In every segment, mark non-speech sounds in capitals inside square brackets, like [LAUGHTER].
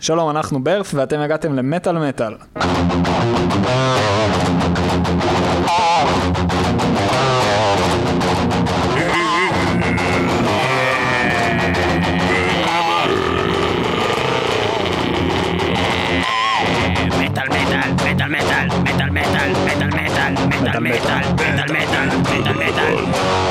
שלום, אנחנו ברף ואתם הגעתם למטאל מטאל. מטאל מטאל, מטאל מטאל,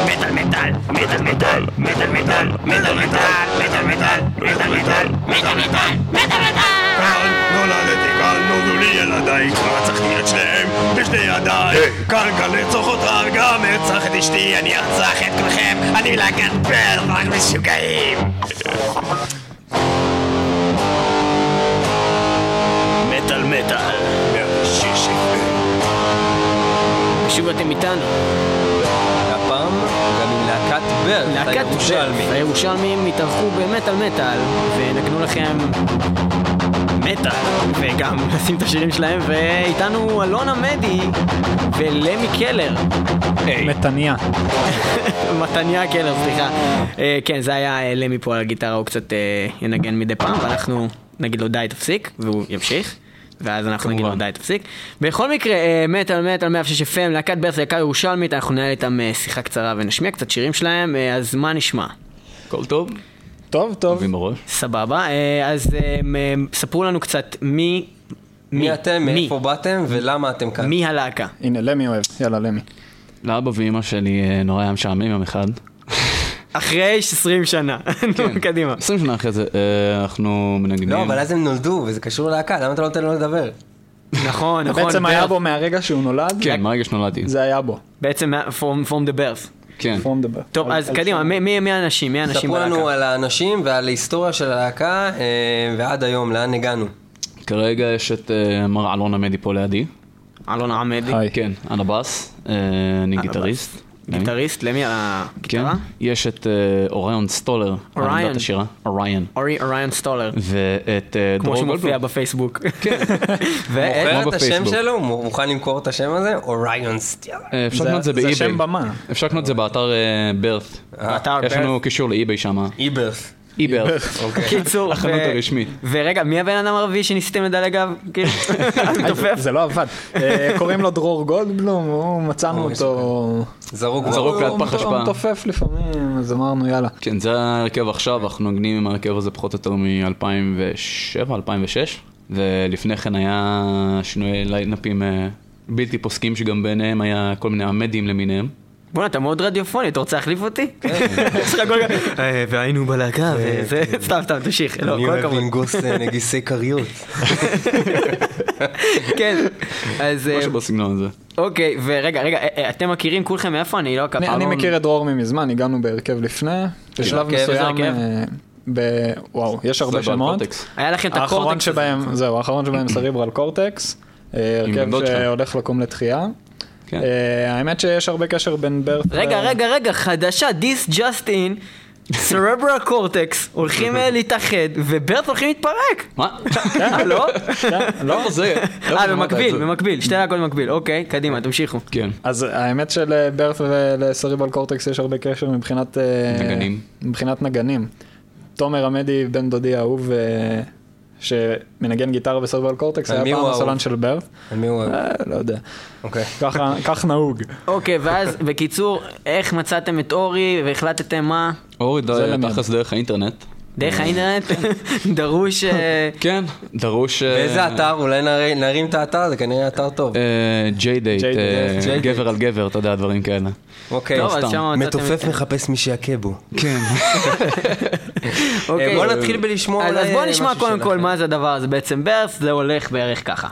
מטאל מטאל, מטאל מטאל, מטאל מטאל, מטאל מטאל, מטאל מטאל, מטאל מטאל, מטאל מטאל, מטאל מטאל. כאן נולדתי, כאן נולדו לי ילדיי, כבר רצחתי את שניהם בשתי ידיי. כאן כאן לרצוח אותך, גם ארצח את אשתי, אני ארצח את כולכם, אני להקת בר, רק משוגעים. מטאל מטאל. מהשיש שוב אתם איתנו. והפעם גם עם להקת בר, להקת הירושלמי. בר. הירושלמים התארחו במטאל מטאל, ונגנו לכם מטאל, וגם [LAUGHS] לשים את השירים שלהם, ואיתנו אלונה מדי ולמי קלר. מתניה. [LAUGHS] מתניה קלר, סליחה. אה, כן, זה היה אה, למי פה על הגיטרה, הוא קצת אה, ינגן מדי פעם, ואנחנו נגיד לו די תפסיק, והוא ימשיך. ואז אנחנו נגיד לו די תפסיק. בכל מקרה, אה, מטאל מטאל 106 FM, להקת ברס להקה ירושלמית, אנחנו ננהל איתם אה, שיחה קצרה ונשמיע קצת שירים שלהם, אה, אז מה נשמע? הכל טוב? טוב, טוב. סבבה, אז ספרו לנו קצת מי... מי אתם, מי? מאיפה באתם ולמה אתם כאן? מי הלהקה? הנה, למי אוהב. יאללה, למי. לאבא ואימא שלי נורא היה משעמם יום אחד. אחרי 20 שנה. [LAUGHS] נו, קדימה. 20 שנה אחרי זה אה, אנחנו מנגנים. לא, אבל אז הם נולדו, וזה קשור ללהקה, למה אתה לא נותן לו לדבר? נכון, נכון. בעצם היה. בו מהרגע שהוא נולד, כן, מהרגע שנולדתי. זה היה בו. בעצם from from the birth. כן. From the birth. טוב, אז קדימה. מי- האנשים? מי האנשים ספרו לנו בלהקה? על האנשים ועל ההיסטוריה של הלהקה, אה, ועד היום, לאן הגענו. כרגע יש את אה, מר אלון עמדי פה לידי. אלון עמדי. כן, על הבאס. אה, אני גיטריסט. גיטריסט, למי על כן. הגיטרה? יש את אה, אוריון סטולר. על אוריון. השירה. אוריון. אורי אוריון סטולר, ואת אה, כמו דרור שמופיע גולדברג. בפייסבוק. [LAUGHS] מוכר [LAUGHS] כמו את השם בפייסבוק. שלו? הוא מוכן למכור את השם הזה? אוריון סטיאר. אה, אפשר זה- לקנות את זה זה באי-ביי. שם במה. אפשר לקנות את זה באתר ברת'. באתר יש לנו. קישור לאי-ביי שם. איברס. אי-ברת'. קיצור, החנות הרשמית. ורגע, מי הבן אדם הרביעי שניסיתם לדלג עליו? כאילו? [LAUGHS] זה לא עבד. אה, קוראים לו דרור גולדבלום, הוא מצאנו אותו... זרוק זרוק. ליד הוא פח הוא אשפה. מתופף לפעמים, אז אמרנו יאללה. כן, זה ההרכב עכשיו, אנחנו נוגנים עם ההרכב הזה פחות או יותר מ-2007, 2006, ולפני כן היה שינויי ליינאפים אה, בלתי פוסקים, שגם ביניהם היה כל מיני המדים למיניהם. בוא'נה, אתה מאוד רדיופוני, אתה רוצה להחליף אותי? אה, [LAUGHS] והיינו בלהקה, וזה... סתם, סתם, תמשיך. לא, אני כל אוהב. לנגוס אה, [LAUGHS] נגיסי כריות. כן, אז... אה, משהו בסגנון הזה. אוקיי, ורגע, רגע, אה, אה, אתם מכירים כולכם מאיפה? אני לא... אני- אני מכיר את דרור ממזמן, הגענו בהרכב לפני. בשלב הרכב, איזה מסוים... אה, ב- וואו, יש הרבה שמות. היה לכם את האחרון הקורטקס הזה. שבהם, זהו, האחרון שבהם [CLEARS THROAT] סריברל קורטקס. אה, הרכב. שהולך לקום לתחייה. כן. אה, האמת שיש הרבה קשר בין ברט... רגע, רגע, רגע, חדשה, This Just In, Cerebral Cortex, הולכים אה, להתאחד, וברט הולכים להתפרק. מה? אה, לא? כן, לא? זה? אה, במקביל? במקביל, שתי להקות במקביל. אוקיי, קדימה, תמשיכו. כן. אז האמת שלברט ולסריבל קורטקס יש הרבה קשר מבחינת... אה, נגנים. מבחינת נגנים. תומר עמדי, בן דודי האהוב, אה, שמנגן גיטרה בסריבל קורטקס, היה פעם אהוב? הסולן של ברט. על מי הוא אוהב? אה, לא יודע. אוקיי. ככה- כך נהוג. אוקיי, ואז, בקיצור, איך מצאתם את אורי והחלטתם מה? אורי זה למי? תכלס דרך האינטרנט. דרך האינטרנט? דרוש... אה, כן, דרוש... אה, באיזה אתר? אולי נרי- נרים את האתר, זה כנראה אתר טוב. ג'יי דייט, J-Date, J-Date. גבר על גבר, אתה יודע, דברים כאלה. אוקיי. מתופף מחפש מי שיכה בו. כן. אוקיי. אה, בוא נתחיל בלשמוע אז בוא אה, נשמע קודם כל. מה זה הדבר הזה בעצם. ברס זה הולך בערך ככה.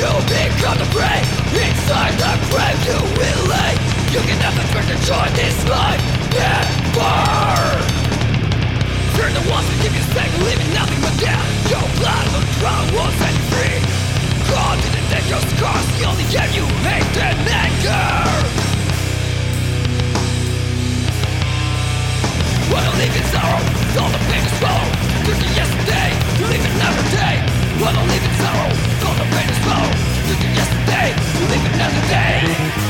You become the prey Inside the grave you will lay You can never expect to joy this life Never Turn the walls to give you sight Leaving nothing but death Your blood will drown once and free. God didn't take your scars He only gave you hate and anger. What a living sorrow, all the pain is swallow, drinking yesterday, you live in every day. What a living sorrow the pain is slow You yesterday, you live another day.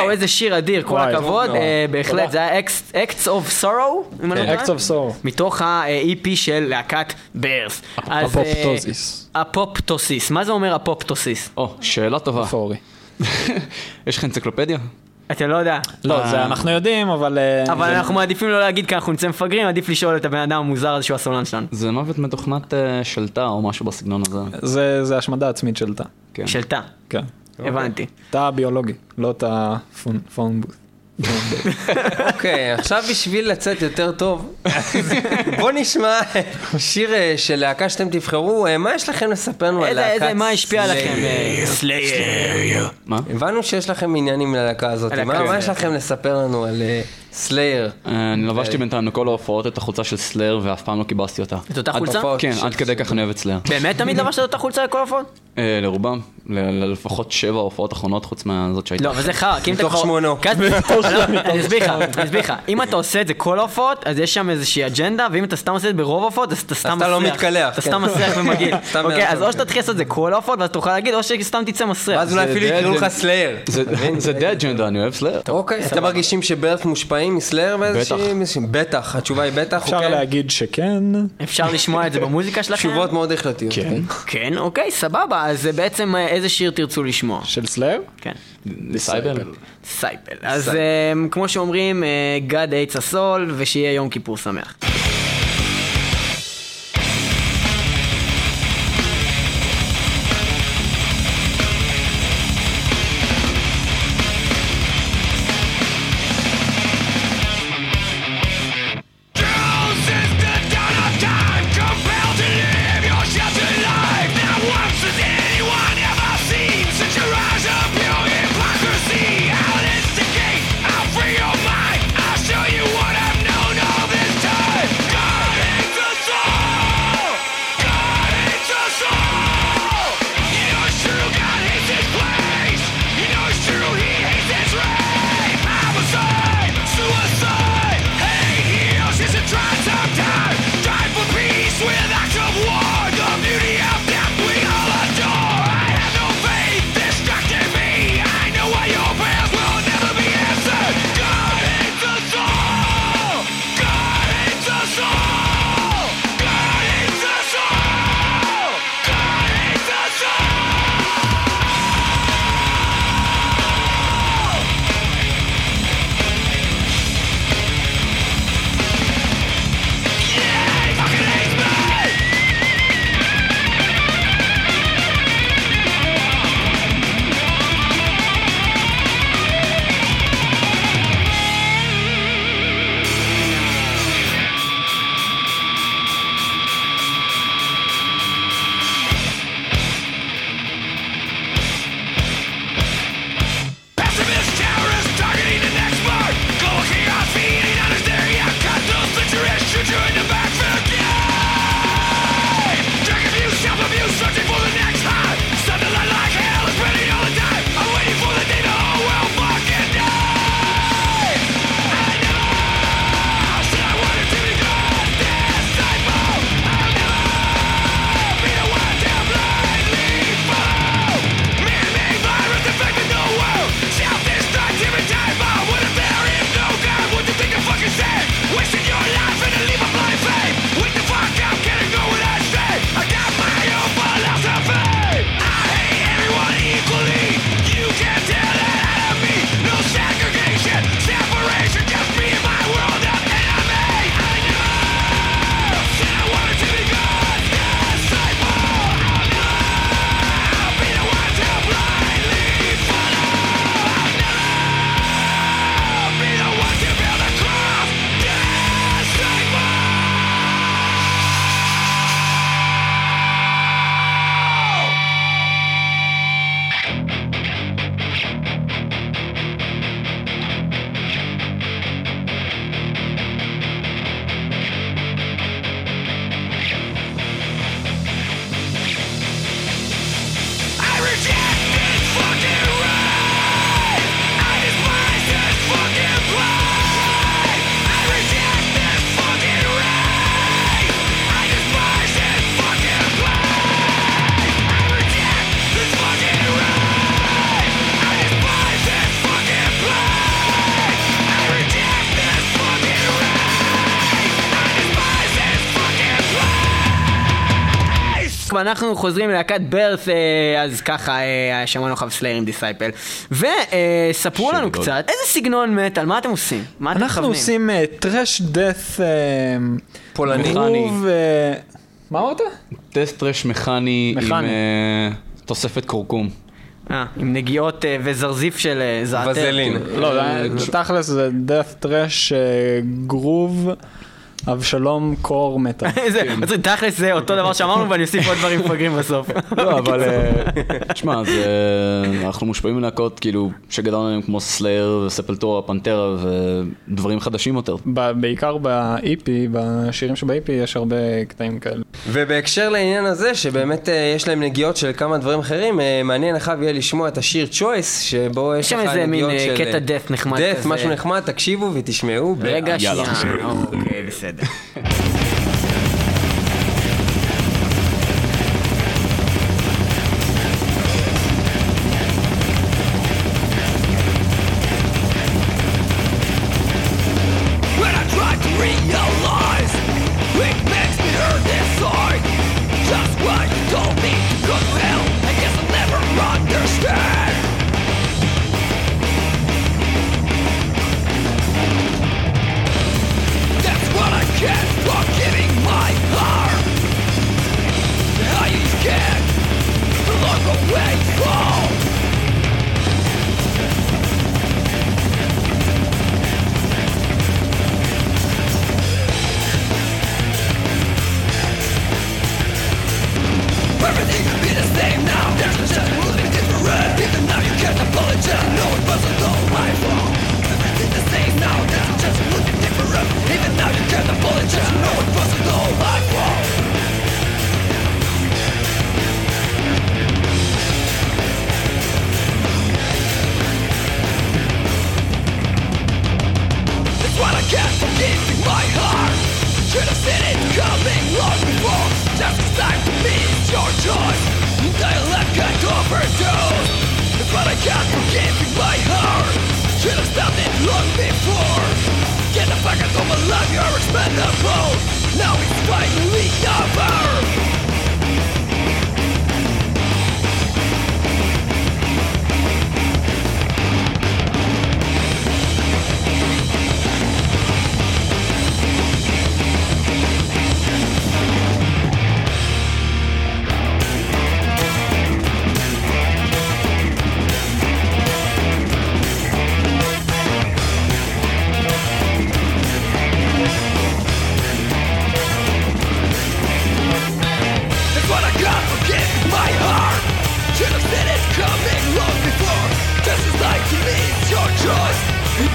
וואו, איזה שיר אדיר, כל הכבוד. אה, בהחלט, זה היה Acts- Acts of Sorrow, אם אני לא Acts טועה. of Sorrow. מתוך ה-EP של להקת ברס. אה, אפופטוזיס. אפופטוסיס. מה זה אומר אפופטוסיס? או, שאלה טובה. [LAUGHS] יש לך אנציקלופדיה? אתה לא יודע. לא, זה אנחנו יודעים, אבל... אה, אבל אנחנו מעדיפים לא להגיד כי אנחנו נצא מפגרים, עדיף לשאול את הבן אדם המוזר הזה שהוא הסולן שלנו. זה מוות מתוכנת אה, שלטה או משהו בסגנון הזה. זה זה השמדה עצמית של תא. כן. של תא. כן. הבנתי. תא הביולוגי, לא תא phone- phone booth. אוקיי, עכשיו בשביל לצאת יותר טוב, בוא נשמע שיר אה, של להקה שאתם תבחרו, אה, מה יש לכם לספר לנו על להקת איזה, מה השפיע סלייר? עליכם? אה, סלייר. מה? הבנו שיש לכם עניינים ללהקה הזאת, הלהקה, מה מה. יש לכם לספר לנו על אה, סלייר? אה, אני לבשתי בינתיים לכל ההופעות את החולצה של סלייר ואף פעם לא כיבסתי אותה. את אותה חולצה? כן, עד כדי כך אני אוהב את סלייר. באמת תמיד לבשת את אותה חולצה לכל? אה, לרובם, לפחות שבע הופעות אחרונות חוץ מהזאת שהייתה. לא, אבל זה חרא, כי אם אתה מתוך כבר... שמונה. כי אז- [LAUGHS] לא, אני אסביר לך, אני אסביר לך. אם אתה עושה את זה כל ההופעות, אז יש שם איזושהי אג'נדה, ואם אתה סתם עושה את זה ברוב ההופעות, אז אתה סתם אתה לא מסריח. מתקלח, אתה כן. סתם מסריח [LAUGHS] ומגעיל. אוקיי, אז או שאתה תתחיל לעשות את זה כל ההופעות, ואז תוכל להגיד, או שסתם תצא מסריח. ואז אולי אפילו יקראו לך. סלייר. זה- זה די אג'נדה, אני אוהב סלייר. אוקיי, אתם מרגישים ש Birth מושפעים מסלייר באיזושהי... בטח. התשובה היא בטח, אפשר אוקיי? להגיד שכן. אפשר לשמוע את זה במוזיקה שלכם? תשובות מאוד החלטיות. כן. כן, אוקיי, סבבה. אז זה בעצם אה, איזה שיר תרצו לשמוע? של סלייר? כן. Disciple? Disciple. אז אה, כמו שאומרים, אה, God hates us all, ושיהיה יום כיפור שמח. Irish אנחנו חוזרים ללהקת Birth, אה, אז ככה, אה, שמענו לך סלייר עם Disciple. וספרו לנו. קצת, איזה סגנון מטאל, מה אתם עושים? מה אתם אנחנו מכוונים? עושים thrash death פולני. מה אמרת? death thrash מכני עם. אה, תוספת כורכום. אה, עם נגיעות אה, וזרזיף של אה, זעתר. וזלין. לא, תכלס זה death thrash groove אבשלום קור מטה. [LAUGHS] זה, מצחיק, תכלס זה אותו דבר שאמרנו ואני אוסיף עוד דברים מפגרים בסוף. לא, אבל... אה, תשמע, זה... אנחנו מושפעים מלהקות כאילו שגדלנו עליהם כמו סלייר וספלטורה, פנטרה ודברים חדשים יותר. בעיקר ב-EP, בשירים שב-EP יש הרבה קטעים כאלה. ובהקשר לעניין הזה, שבאמת אה, יש להם נגיעות של כמה דברים אחרים, אה, מעניין אחר יהיה לשמוע את השיר צ'וייס, שבו יש שם לך איזה מין, נגיעות אה, של... קטע death נחמד כזה. משהו נחמד, תקשיבו ותשמעו. רגע. שנייה. אוקיי, בסדר. Éden. [LAUGHS]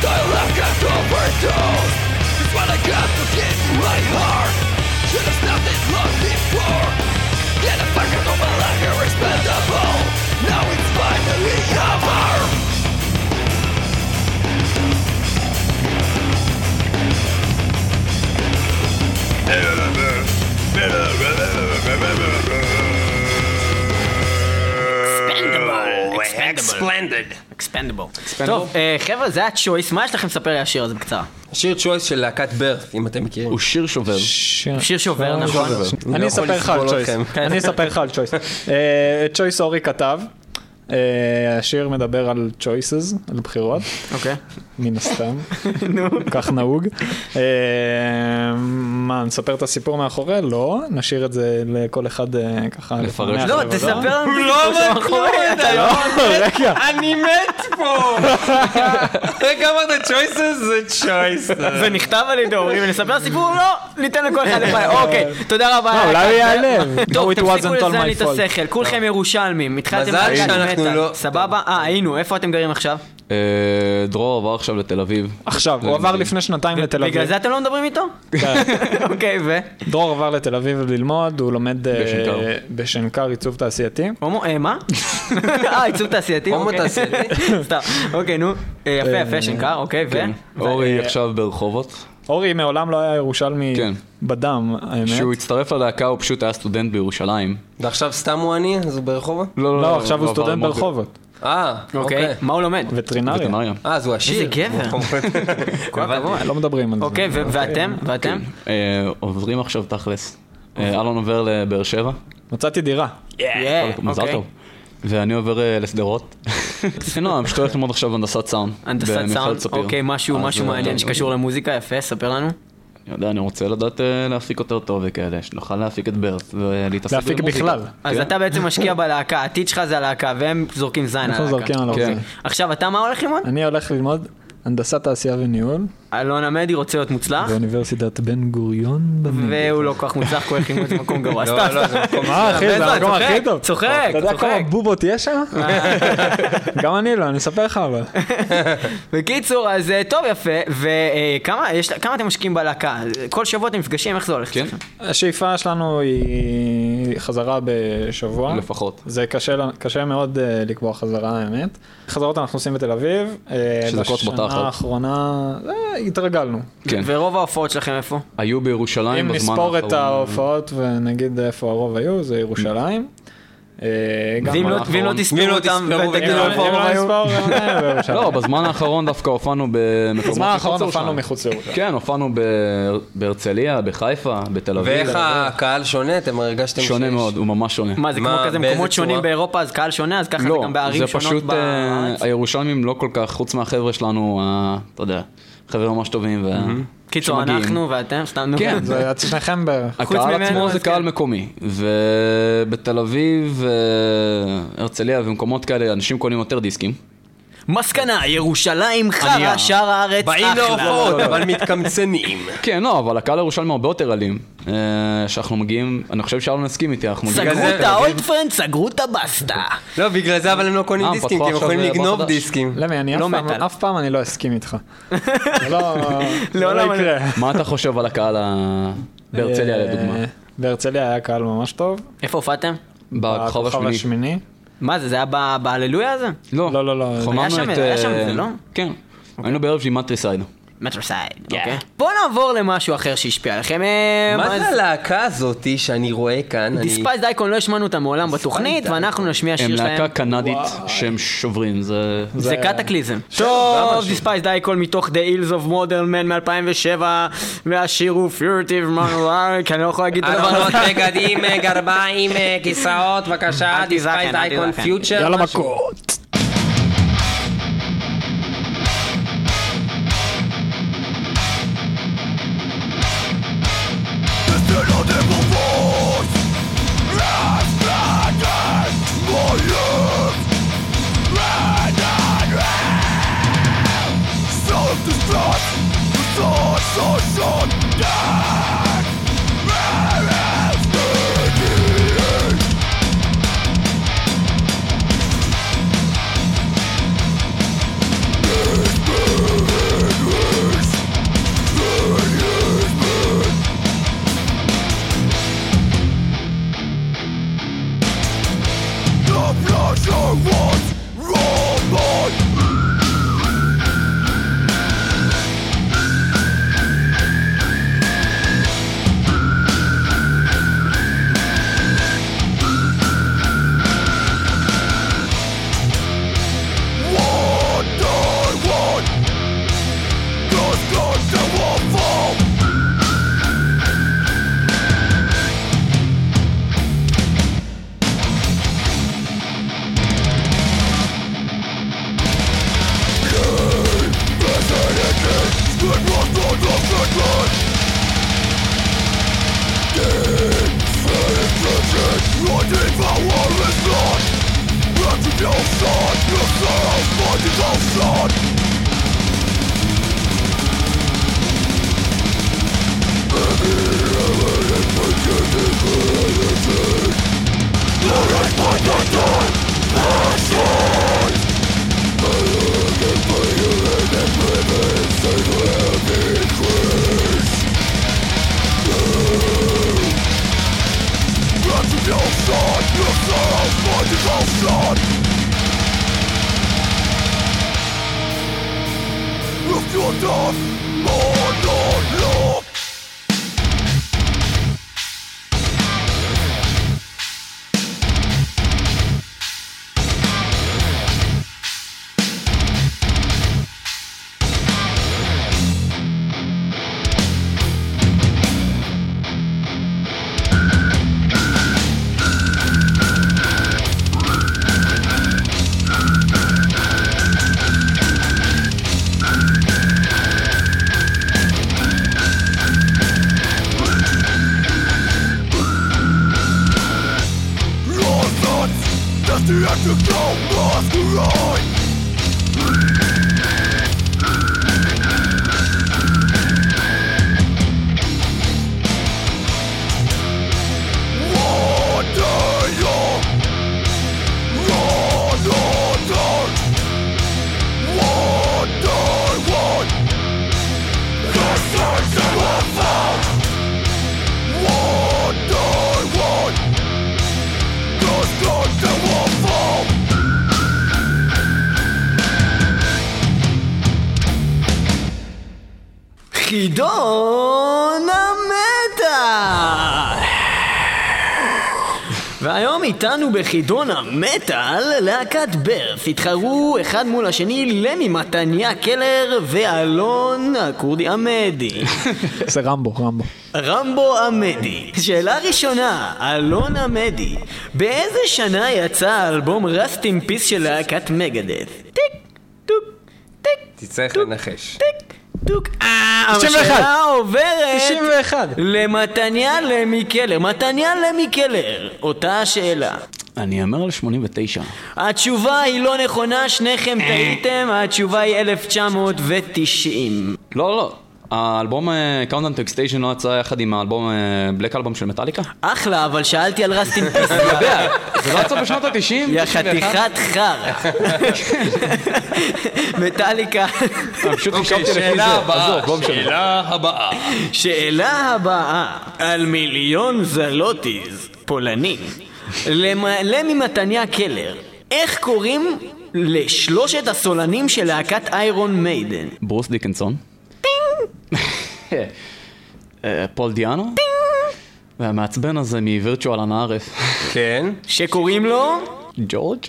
Toil got overdose It's what I got to give my heart Should have stopped long before my life Now it's finally over Expendable. Expendable. אקספנדבל. טוב, אה, חבר'ה, זה הצ'וייס, מה יש לכם לספר לי על השיר הזה בקצרה? שיר צ'וייס של להקת ברת', אם אתם מכירים. הוא שיר שובר. שיר שובר, נכון? אני אספר לך על צ'וייס. אני אספר לך על צ'וייס. צ'וייס אורי כתב. אה, השיר מדבר על choices, על בחירות, אוקיי. מן הסתם, [LAUGHS] כך נהוג. אה, מה, נספר את הסיפור מאחורי? לא, נשאיר את זה לכל אחד אה, ככה. לפרש. לא. תספר לנו את הסיפור אתה. רגע, אני מת פה! [LAUGHS] רגע אמרת צ'וייסס זה צ'וייס. זה נכתב על ידי אורי ונספר סיפור? לא, ניתן לכל אחד לפעמים. [LAUGHS] אוקיי, תודה רבה. לא, אולי הוא ייעלב. טוב, תפסיקו לזיין לי את. השכל, כולכם ירושלמים, התחלתם מזל שאנחנו. לא- סבבה? אה, היינו, איפה אתם גרים עכשיו? אה, דרור עבר עכשיו לתל אביב. עכשיו, הוא עבר לפני שנתיים לתל אביב. בגלל זה אתם לא מדברים איתו? [LAUGHS] אוקיי, ו? דרור עבר לתל אביב ללמוד, הוא לומד אה, בשנקר. עיצוב תעשייתי. הומו, אה, מה? [LAUGHS] אה, עיצוב תעשייתי? הומו אוקיי. תעשייתי. סתם, אוקיי, נו. יפה, יפה, שנקר, אוקיי, ו? כן. אורי עכשיו ברחובות. אורי מעולם לא היה ירושלמי כן. בדם, האמת. כשהוא הצטרף ללהקה הוא פשוט היה סטודנט בירושלים. ועכשיו סתם הוא עני? אז הוא ברחובות? לא, עכשיו הוא עבר סטודנט ברחובות. אה, אוקיי, אוקיי. מה הוא לומד? וטרינריה. אה, אז הוא עשיר. איזה גבר. [LAUGHS] כל הכבוד. לא מדברים על זה. אוקיי, ו- ואתם? ואתם? אה, עוברים עכשיו תכלס אה, אלון עובר לבאר שבע, מצאתי דירה. מזל אוקיי. טוב. ואני עובר אה, לשדרות. [LAUGHS] אני פשוט הולך ללמוד עכשיו הנדסת סאונד. הנדסת סאונד. אוקיי, משהו משהו מעניין שקשור למוזיקה, יפה, ספר לנו. אני יודע, אני רוצה לדעת אה, להפיק יותר טוב וכאלה, שנוכל להפיק את ברט ולהתעסק להפיק במוזיקה. בכלל. אז. אתה בעצם משקיע בלהקה, העתיד שלך זה הלהקה, והם זורקים זין על אנחנו הלהקה. זורקים על כן. האוזן. עכשיו, אתה מה הולך ללמוד? אני הולך ללמוד הנדסת תעשייה וניהול אלון עמדי רוצה להיות מוצלח, באוניברסיטת בן גוריון. והוא לא כל כך מוצלח, כי הוא הולך ללמוד במקום גרוע. לא, סתם, לא, סתם. זה מקום... מה אחי, זה המקום צוחק, הכי טוב. צוחק, אתה יודע צוחק. כמה בובות יש שם? גם אני לא, אני אספר לך אבל. [LAUGHS] בקיצור, אז אה, טוב, יפה, וכמה יש- כמה אתם משקיעים בלהקה? כל שבוע אתם נפגשים, איך זה הולך? כן, השאיפה שלנו היא חזרה בשבוע. לפחות. זה קשה, מאוד אה, לקבוע חזרה האמת. חזרות אנחנו עושים בתל אביב. אה, שזה בתחת. בשנה האחרונה אה, התרגלנו. כן. ורוב ההופעות שלכם איפה? היו בירושלים אם בזמן נספור את האחרון. ההופעות ונגיד איפה הרוב היו, זה ירושלים. אה, ואם לא- האחרון. לא תספרו לא אותם ותגידו אם איפה אם הרוב לא היו? לא, בזמן האחרון דווקא הופענו במקומות בזמן האחרון מחוץ הופענו. מחוץ לירושלים. כן, הופענו ב- בהרצליה, בחיפה, בתל אביב. ואיך הקהל שונה? אתם הרגשתם שונה שיש- מאוד, הוא ממש שונה. מה, זה כמו כזה מקומות שונים? באירופה, אז קהל שונה, אז ככה זה לא, גם בערים זה שונות פשוט, אה, בארץ? הירושלמים לא כל כך, חוץ מהחבר'ה שלנו, אתה יודע, חבר'ה ממש טובים. ו- קיצור. אנחנו ואתם, סתם נו. כן, זה שניכם [LAUGHS] בערך. הקהל עצמו זה כן. קהל מקומי, ובתל אביב, אה, הרצליה ומקומות כאלה, אנשים קונים יותר דיסקים. מסקנה, ירושלים חרא. שאר הארץ באים אחלה. להופעות, אבל מתקמצנים. [LAUGHS] כן, לא, אבל הקהל הירושלמי הרבה יותר אלים. אה, שאנחנו מגיעים, אני חושב שאלון הסכים איתי, אנחנו מגיעים... סגרו את האולד פרנד, סגרו את הבסטה. לא, בגלל זה אבל הם לא קונים אה, דיסקים, כי הם יכולים לגנוב. דיסקים. למי, אני לא אף פעם- אני לא אסכים איתך. [LAUGHS] לא לא אני- יקרה. מה אתה חושב על הקהל בהרצליה לדוגמה? אה, בהרצליה היה קהל ממש טוב. איפה הופעתם? בכוכב השמיני. מה זה, זה היה בהללויה הזה? לא, לא, לא, לא. שם- את, היה שם אה, את זה, לא? כן. היינו בערב של מטריסייד. מטרוסייד, אוקיי. בואו נעבור למשהו אחר שהשפיע עליכם. אה, מה אז- זה הלהקה הזאתי שאני רואה כאן? אני- Despised Icon לא השמענו אותם מעולם בתוכנית, דייקון. ואנחנו נשמיע הם שיר שלהם. להקה קנדית שהם שוברים, זה... זה זה- Kataklysm. טוב, משהו. Despised Icon מתוך The Ills of Modern Man מ-2007, והשיר הוא Furtive Monologue, כי אני לא יכול להגיד את הדבר הזה. בגדים, אה, גרביים, אה, כיסאות, בבקשה, אל דייקון. פיוטר. יאללה. מכות. Just the afterglow of the חידון המטאל! והיום איתנו בחידון המטאל, להקת ברף התחרו אחד מול השני למי מתניה קלר ואלון הכורדי עמדי. [LAUGHS] זה רמבו, רמבו. רמבו עמדי. שאלה ראשונה, אלון עמדי. באיזה שנה יצא האלבום Rust in Peace של להקת מגדף? טיק, טוק, טיק, תצטרך לנחש. טיק, טוק. אה, 91. השאלה עוברת 91. למתניה למי קלר. מתניה למי קלר. אותה השאלה. אני אאמר על 89. התשובה היא לא נכונה, שניכם טעיתם, התשובה היא 1990. לא, לא. האלבום Countdown to Extinction לא יצא יחד עם האלבום Black Album של מטאליקה? אחלה, אבל שאלתי על Rust in Peace. [LAUGHS] אני יודע, זה לא יצא בשנות ה-90? יא חתיכת חרא. [LAUGHS] מטאליקה. פשוט אוקיי, חשבתי לפי זה. הבאה, עזוב, לא משנה. שאלה הבאה. שאלה הבאה, על מיליון זלוטיז, פולני, למ- למי מתניה קלר, איך קוראים לשלושת הסולנים של להקת איירון מיידן? ברוס דיקנסון. פול דיאנו. והמעצבן הזה מווירטואל הנערף. כן. שקוראים לו? ג'ורג'?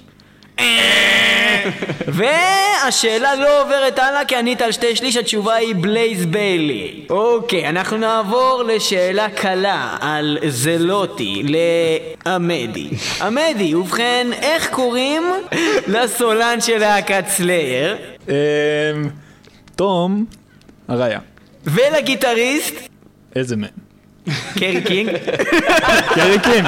[LAUGHS] והשאלה לא עוברת הלאה כי ענית על שתי שליש, התשובה היא בלייז ביילי. אוקיי, אנחנו נעבור לשאלה קלה על זלוטי לעמדי. עמדי, ובכן, איך קוראים לסולן של להקת סלייר? אמ, תום, הראיה. ולגיטריסט? איזה מהם? קרי קינג. קרי קינג.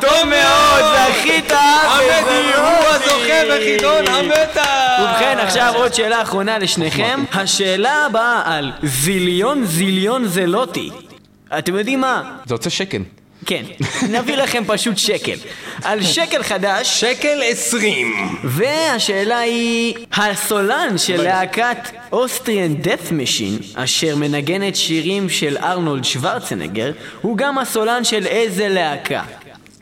טוב מאוד, זכית! הוא הזוכה בחידון המטה! ובכן, עכשיו עוד שאלה אחרונה לשניכם. השאלה הבאה על זיליון זיליון זלוטי. אתם יודעים מה? זה יוצא שקל. כן, נביא לכם פשוט שקל. על שקל חדש, שקל עשרים. והשאלה היא, הסולן של להקת Austrian Death Machine, אשר מנגנת שירים של ארנולד שוורצנגר, הוא גם הסולן של איזה להקה?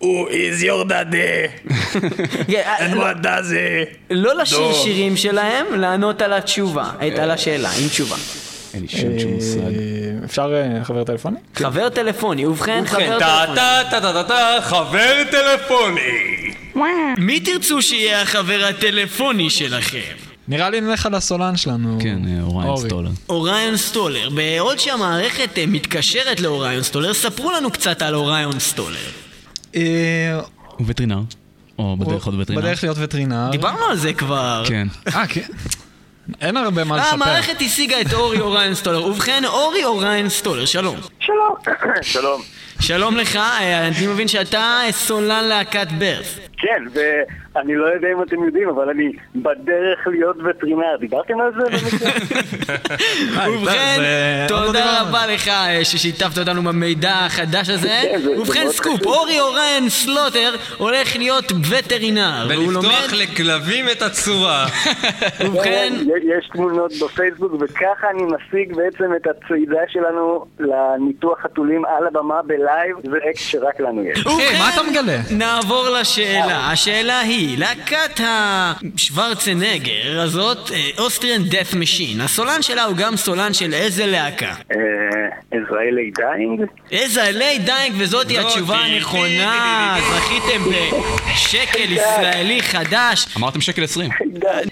Your daddy? [LAUGHS] And what does he? לא לשיר. שירים שלהם, לענות על התשובה, את- על השאלה, עם תשובה. אין לי שם שום מושג. אה, אפשר אה, חבר טלפוני? חבר טלפוני, ובכן חבר טלפוני. טה טה טה טה טה, חבר טלפוני. מי תרצו שיהיה החבר הטלפוני שלכם? נראה לי נלך על הסולן שלנו. כן, אה, אוריין אורי. סטולר. אוריון סטולר. בעוד שהמערכת מתקשרת לאוריון סטולר, ספרו לנו קצת על אוריון סטולר. הוא וטרינר. או בדרך עוד וטרינר. בדרך להיות וטרינר. דיברנו על זה כבר. כן. אה, כן. אין הרבה מה אה, לספר. המערכת השיגה את אורי אוריון סטולר. ובכן, אורי אוריון סטולר, שלום. שלום. שלום. שלום לך, אה, אני מבין שאתה סולן להקת ברף. כן, ואני לא יודע אם אתם יודעים, אבל אני בדרך להיות וטרינר. דיברתם על זה? [LAUGHS] ובכן, לא תודה. רבה לך אה, ששיתפת אותנו במידע החדש הזה. כן, ובכן, סקופ. אורי אוריון סלוטר הולך להיות וטרינר. ולפתוח לכלבים את הצורה. [LAUGHS] ובכן, יש תמונות בפייסבוק, וככה אני משיג בעצם את הצעידה שלנו לניתוח חתולים על הבמה בלייב, זה אקט שרק לנו יש. ובכן, מה אתה מגלה? נעבור לשאלה. השאלה היא, להקת השוורצנגר הזאת, Austrian Death Machine, הסולן שלה הוא גם סולן של איזה להקה? אה, As I Lay Dying? As I Lay Dying, וזאתי התשובה הנכונה. זכיתם בשקל [LAUGHS] ישראלי חדש. אמרתם שקל 20.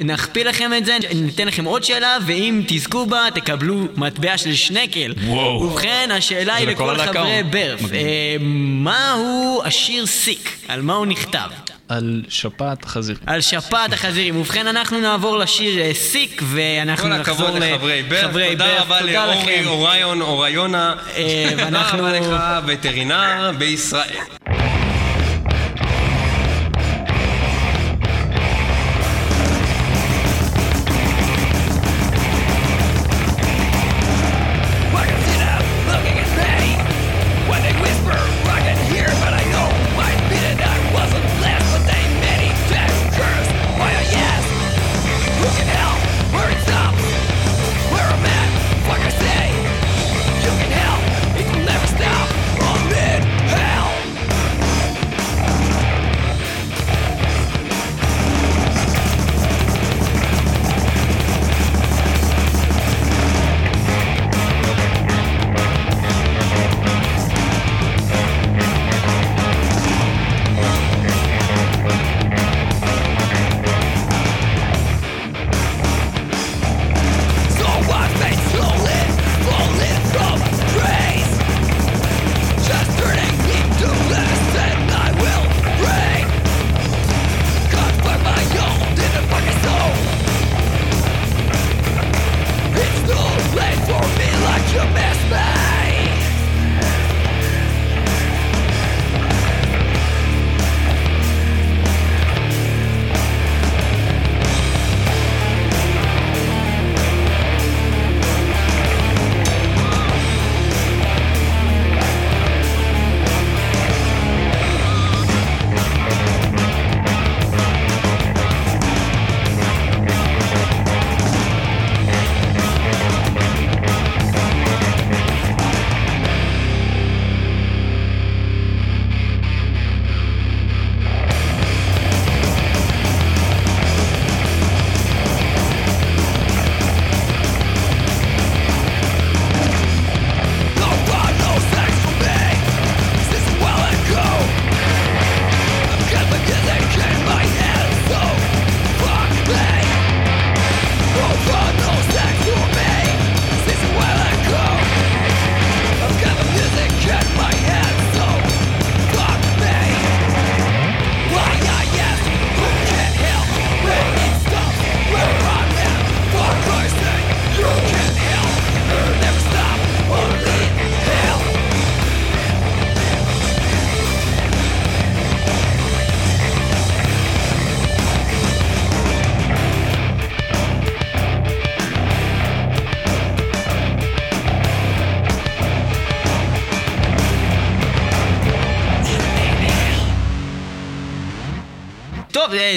נכפיל לכם את זה, ניתן לכם עוד שאלה, ואם תזכו בה, תקבלו מטבע של שנקל. וואו. ובכן, השאלה היא לכל חברי? ברף. אה, מהו השיר סיק? על מה הוא נכתב? על שפעת חזיר. על שפעת החזירים. ובכן, אנחנו נעבור לשיר אה, סיק, ואנחנו כל נחזור הכבוד לחברי ברף, לחברי תודה ברף. רבה לאורי. אוריון אוריונה, אה, תודה רבה לך וטרינר בישראל.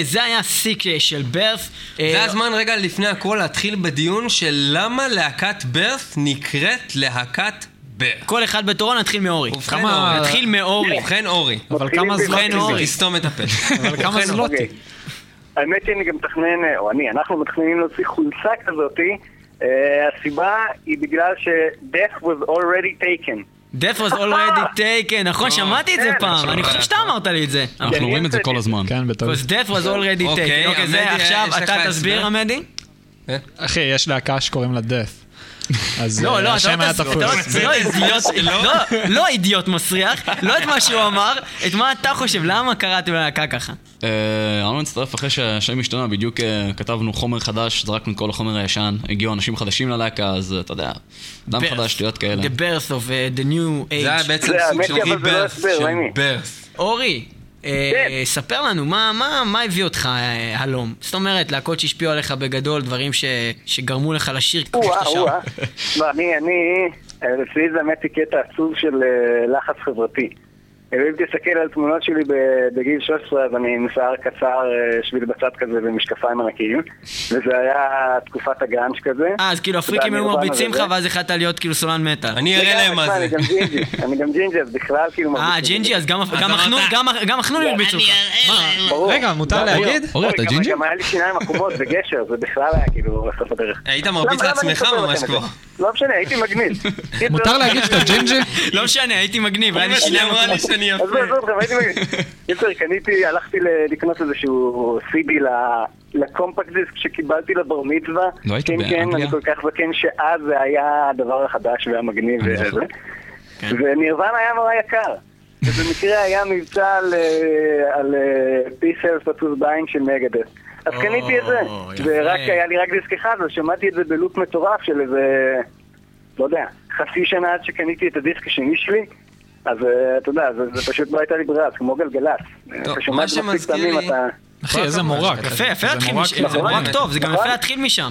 זה היה סיק של ברף. אה, זה הזמן רגע לפני הכל להתחיל בדיון של למה להקת ברת' נקראת להקת ברת'. כל אחד בתורו נתחיל מאורי. ובכן אורי. נתחיל מאורי. ובכן אורי. אבל כמה מתחילים זלוטי במה זה? תסתום את הפה. אבל כמה זלוטי? אוקיי. האמת שאני גם מתכנן, אה, או אני, אנחנו מתכננים להוציא חולצה כזאתי. אה, הסיבה היא בגלל ש- death was already taken. Death was already [LAUGHS] taken, נכון? שמעתי את זה כן, פעם, אני חושב שאתה אמרת לי את זה. אנחנו רואים את זה כל הזמן. כן, בטוח. Because death was already אוקיי, taken. אוקיי, זה עכשיו, אתה תסביר? עמדי? אחי, יש להקה שקוראים לה death. אז לא, אה, לא, אתה השם לא היה תפוס. לא לא אידיוט, מסריח, לא את מה שהוא אמר, את מה אתה חושב, למה קראתם ללהקה ככה? אה, אמרנו להצטרף אחרי שהשם השתנה, בדיוק אה, כתבנו חומר חדש, זרקנו את כל החומר הישן, הגיעו אנשים חדשים ללהקה, אז אה, אתה יודע, דם Birth. חדש, שטויות כאלה. The birth of the new זה היה age. בעצם סוג של הסבר, של. ברת'. אורי, אה. ספר לנו, מה- מה מה הביא אותך אה, הלום? זאת אומרת, להקות שהשפיעו עליך בגדול, דברים ש- שגרמו לך לשיר כמו שאתה שר. או-אה. לא, אני, אני, אה, אצלי זה באמת קטע עצוב של אה, לחץ חברתי. אם תסתכל על תמונות שלי בגיל 13, אז אני עם שיער קצר, אה, שביל בצד כזה ומשקפיים ענקיים, וזה היה תקופת הגראנץ' כזה. אה, אז כאילו הפריקים היו מרביצים לך. ואז החלטת להיות כאילו סולן מטאל. אני אראה להם מה זה. אני גם ג'ינג'י, אני גם ג'ינג'י, אז בכלל כאילו... אה, מרביצים. ג'ינג'י, אז גם החנונים הרביצו לך. רגע, מותר להגיד? אורי, אתה ג'ינג'י? גם היה לי שיניים עקומות וגשר, זה בכלל היה כאילו בסוף הדרך. היית מרביץ לעצמך ממש כבר. לא משנה, הייתי מגניב. [LAUGHS] מותר להגיד שאתה ג'ינג'י? לא משנה, הייתי מגניב, היה לי שיניים אז יפה. עזוב אתכם, הייתי מגניב. קיצר, [LAUGHS] קניתי, הלכתי ל- לקנות איזשהו ל- לקומפקט דיסק שקיבלתי לבר מצווה. לא היית כן, כן, באנגליה? אני כל כך זקן שאז זה היה הדבר החדש והמגניב וזה. כן. ונירוונה היה נורא יקר. ובמקרה [LAUGHS] היה מבצע על, Peace Sells But Who's Buying של Megadeth. אז קניתי את זה. ורק היה לי רק דיסק אחד, אז שמעתי את זה בלופ מטורף של איזה, לא יודע, חצי שנה עד שקניתי את הדיסק השני שלי. אז אה, אתה יודע, זה, זה פשוט לא הייתה לי ברירה, זה כמו גלגלצ. מה שמזכיר לי- אתה... אחי, איזה מורק. יפה, יפה זה להתחיל משם, זה נכון. מורק טוב, זה גם נכון. יפה להתחיל משם.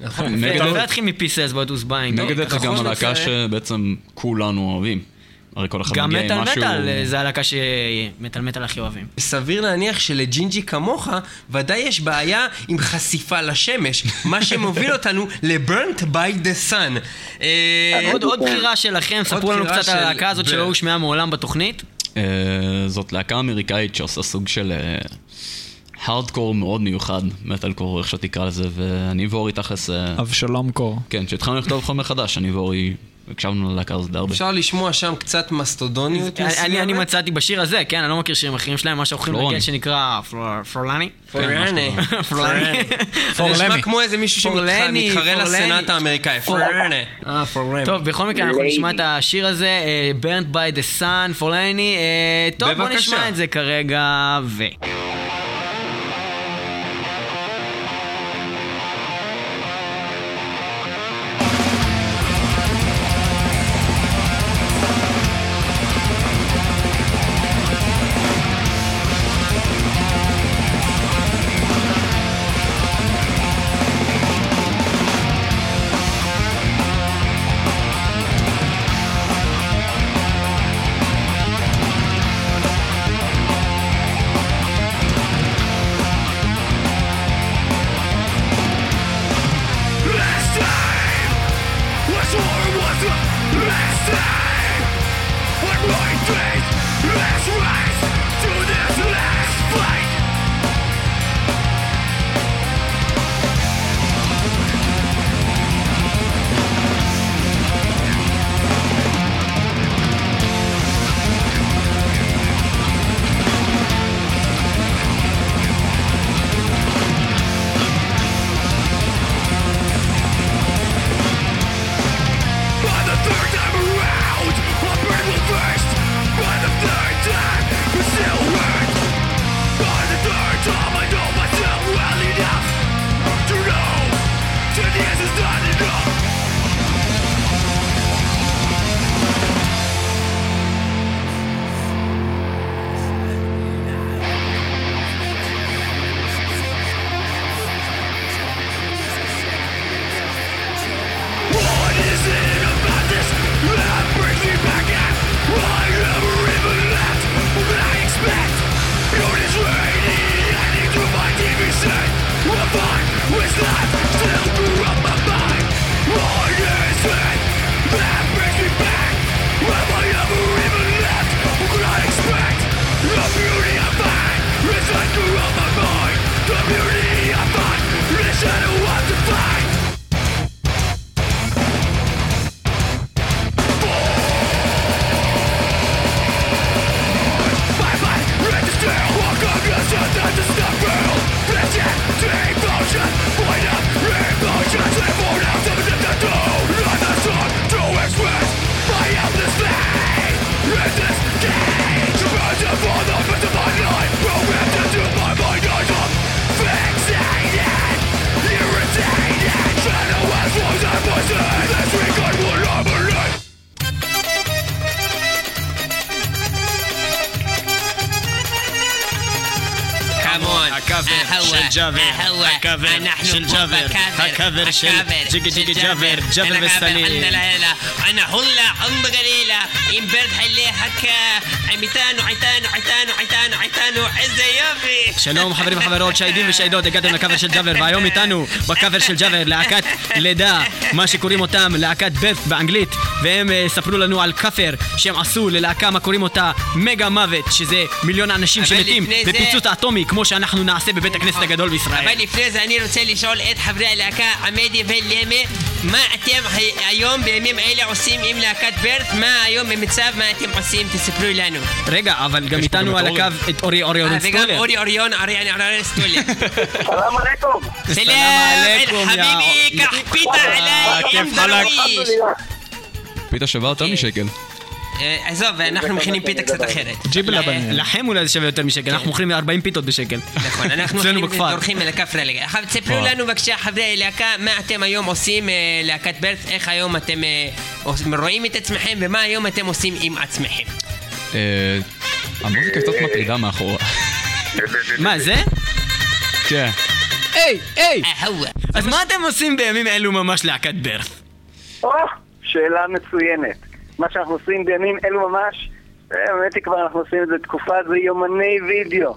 נכון, יפה נגד להתחיל מ Peace Sells But Who's Buying. נגד זה גם נכון, הלהקה שבעצם כולנו אוהבים. הרי כל אחד גם מגיע מטאל עם משהו... מטאל אה, זה הלהקה שמטאל מטאל הכי אוהבים. סביר להניח שלג'ינג'י כמוך, ודאי יש בעיה עם חשיפה לשמש, מה שמוביל אותנו ל- Burnt by the Sun. אה, עוד בחירה שלכם, ספרו לנו קצת על הלהקה הזאת. שלא הושמעה מעולם בתוכנית. אה, זאת להקה אמריקאית שעושה סוג של הארדקור מאוד מיוחד, מטאל קור, איך שתקרא לזה, ואני ואורי תכלס... אה, אבשלום קור. כן, כשהתחלנו לכתוב חומר חדש, אני ואורי הקשבנו ללהקה הזאת די הרבה. אפשר לשמוע שם קצת מסטודוניות אני- אני אני מסוימת? מצאתי בשיר הזה, כן, אני לא מכיר שירים אחרים שלהם, מה שאנחנו יכולים פלורני. להגיד שנקרא פלורלני. פורני. פלורני. זה נשמע. כמו איזה מישהו שמתחרה. לסנאט האמריקאי. פורני. אה. טוב, בכל מקרה אנחנו נשמע את השיר הזה, אה, Burnt by the Sun, פורלני. אה, טוב, בוא. נשמע את זה כרגע, ו... בקאבר, הקאבר של הקאבר ג'יגי של ג'יגי ג'אבר, ג'אבר أنا וסליל. عندنا هلا انا هلا ام قليله امبارح حلي هكا عميتانو عيتانو عيتانو عيتانو عيتانو عزه يوفي שלום חברים וחברות, שהידים ושהידות, הגעתם לקאבר של ג'אבר, והיום איתנו בקאבר של ג'אבר להקת לידה, מה שקוראים אותם להקת בת באנגלית, והם אה, ספרו לנו על כאפר שהם עשו ללהקה, מה קוראים אותה מגה מוות, שזה מיליון האנשים אבל שמתים לפני זה- בפיצוץ האטומי, כמו שאנחנו נעשה בבית הכנסת הגדול בישראל. אבל לפני זה אני רוצה לשאול את חברי הלהקה עמדי ולמה מה אתם היום בימים אלה עושים עם להקת ברט? מה היום במצב, מה אתם עושים? תספרו לנו. רגע, אבל גם איתנו על. הקו את אורי אורי אה, אורן וגם סטולר. אורי אוריון, ארי אני אורי סטולר. [LAUGHS] סלאם עליכום. סלאם עליכום, יא- חביבי, קח פיתה עליי. פיתה שווה יותר משקל. אה, עזוב, אנחנו מכינים פיתה קצת אחרת. ג'יבלה בניה. לכם אולי זה שווה יותר משקל, אנחנו מוכרים 40 פיתות בשקל. נכון, אנחנו [LAUGHS] אצלנו מכינים בכפר. דורכים אל הכפר הלגה. עכשיו תספרו לנו בבקשה חברי הלהקה, מה אתם היום עושים, אה, להקת ברט, איך היום אתם אה, רואים את עצמכם ומה היום אתם עושים עם עצמכם. המוזיקה קצת מטרידה מאחורה. [LAUGHS] מה, זה? כן. היי, היי! אז מה אתם עושים בימים אלו ממש להקת? או, שאלה מצוינת. מה שאנחנו עושים בימים אלו ממש, אה, האמת היא כבר אנחנו עושים את זה תקופה, זה יומני וידאו.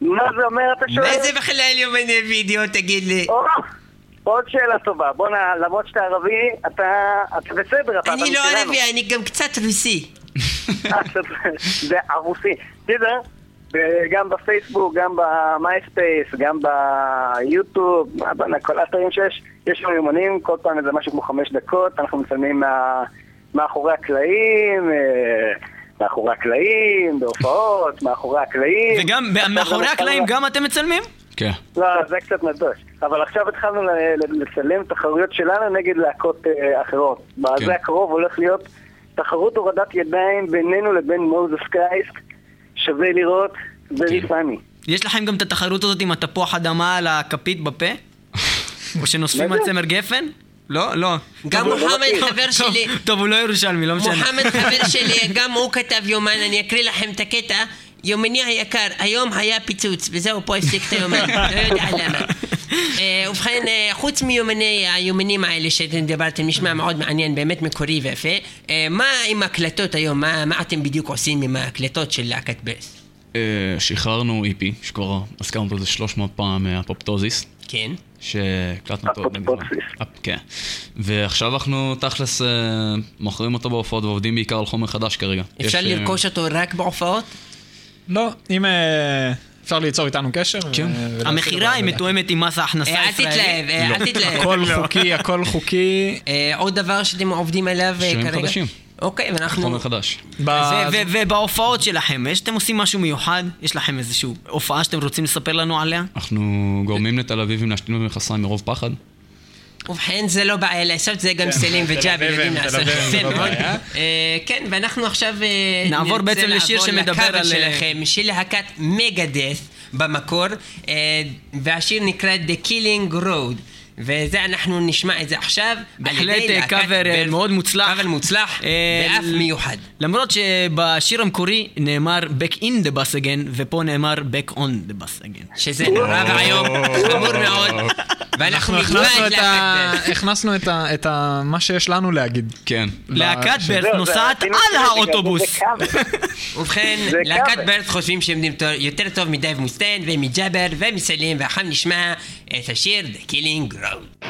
מה זה אומר, אתה שואל? מה זה בכלל יומני וידאו, תגיד לי? עוד שאלה טובה. בואנה, למרות שאתה ערבי, אתה אתה בסדר, אתה אני לא. ערבי, אני גם קצת רוסי. אה, [LAUGHS] זה הרוסי. תראה, גם בפייסבוק, גם במייספייס, גם ביוטיוב, מה בנה, כל האתרים שיש, יש לנו יומנים, כל פעם איזה משהו כמו חמש דקות, אנחנו מצלמים מה- מאחורי הקלעים, אה, מאחורי הקלעים, בהופעות, מאחורי הקלעים. וגם מאחורי הקלעים גם אתם מצלמים? כן. לא, זה קצת נדוש. אבל עכשיו התחלנו לצלם תחרויות שלנו נגד להקות אה, אחרות. בזה הקרוב הולך להיות תחרות הורדת ידיים בינינו לבין מוזס קרייסק. שווה לראות, very funny. יש לכם גם את התחרות הזאת עם התפוח אדמה על הכפית בפה? [LAUGHS] או שנוספים על? צמר גפן? לא, לא. גם מוחמד חבר שלי. טוב, הוא לא ירושלמי, לא משנה. מוחמד [LAUGHS] חבר שלי, גם הוא כתב יומן, אני אקריא לכם את הקטע. יומני היקר, היום היה פיצוץ, וזהו, פה הפסיק את היומן, [LAUGHS] לא יודע למה. אה, ובכן, אה, חוץ מיומני היומנים האלה שאתם דיברתם, נשמע מאוד מעניין, באמת מקורי ויפה. אה, מה עם הקלטות היום? מה מה אתם בדיוק עושים עם ההקלטות של להקת? אה, שחררנו EP, שכבר הזכרנו אותו איזה 300 פעם, אפופטוזיס. כן. שהקלטנו אותו לא מזמן. כן. ועכשיו אנחנו תכלס אה, מוכרים אותו בהופעות ועובדים בעיקר על חומר חדש כרגע. אפשר אה, לרכוש אותו רק בהופעות? לא, אם אה, אפשר ליצור איתנו קשר. כן. המכירה היא מתואמת עם מס ההכנסה אה, אל. תתלהב, אה, אל תתלהב. הכל חוקי, הכל חוקי. עוד דבר שאתם עובדים עליו אה, שירים כרגע? חדשים. אוקיי, ואנחנו... חומר חדש. ב- ו- ו- ובהופעות שלכם, יש- אתם עושים משהו מיוחד? יש לכם איזושהי הופעה שאתם רוצים לספר לנו עליה? אנחנו גורמים לתל אביבים להשתין במכסיים מרוב פחד. ובכן זה לא בעיה לעשות, זה גם סלים תל וג'אבר אביבים, יודעים לעשות יפה לא מאוד. בעיה. אה, כן, ואנחנו עכשיו אה, נעבור בעצם לשיר שמדבר על, אה, שלכם, של להקת מגדס במקור, והשיר נקרא The Killing Road. וזה אנחנו נשמע את זה עכשיו. בהחלט אה, קאבר אה. מאוד מוצלח. קאבר מוצלח אה, ואף מיוחד. למרות שבשיר המקורי נאמר Back in the bus again, ופה נאמר Back on the bus again. שזה נורא ואיום, חמור מאוד, ואנחנו הכנסנו את ה-. הכנסנו את ה- את ה- מה שיש לנו להגיד. כן. להקת ש- ברט זה- נוסעת על האוטובוס. [LAUGHS] ובכן, להקת. ברט חושבים שהם יותר טוב מדייב מוסטיין ומג'אבר ומסלים, ועכשיו נשמע את השיר The Killing Road.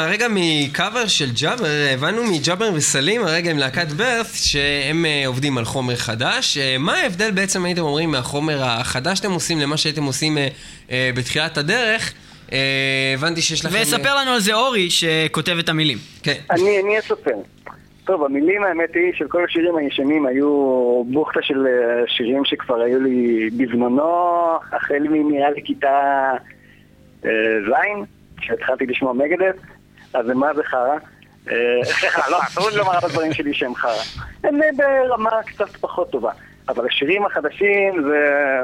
מהרגע מקאבר של ג'אבר, הבנו מג'אבר וסלים, הרגע עם להקת ברת' שהם אה, עובדים על חומר חדש. אה, מה ההבדל בעצם הייתם אומרים מהחומר החדש שאתם עושים למה שהייתם עושים אה, בתחילת הדרך? הבנתי שיש לכם... וספר לנו על זה אורי שכותב את המילים. כן. אני, אני אספר. טוב, המילים האמת היא של כל השירים הישנים היו בוכטה של שירים שכבר היו לי בזמנו, החל מנראה לי כיתה אה, ז', כשהתחלתי לשמוע מגדף, אז מה זה חרא. אה, לא, אסור לומר על הדברים שלי שהם חרא. הם אה, ברמה קצת פחות טובה. אבל השירים החדשים זה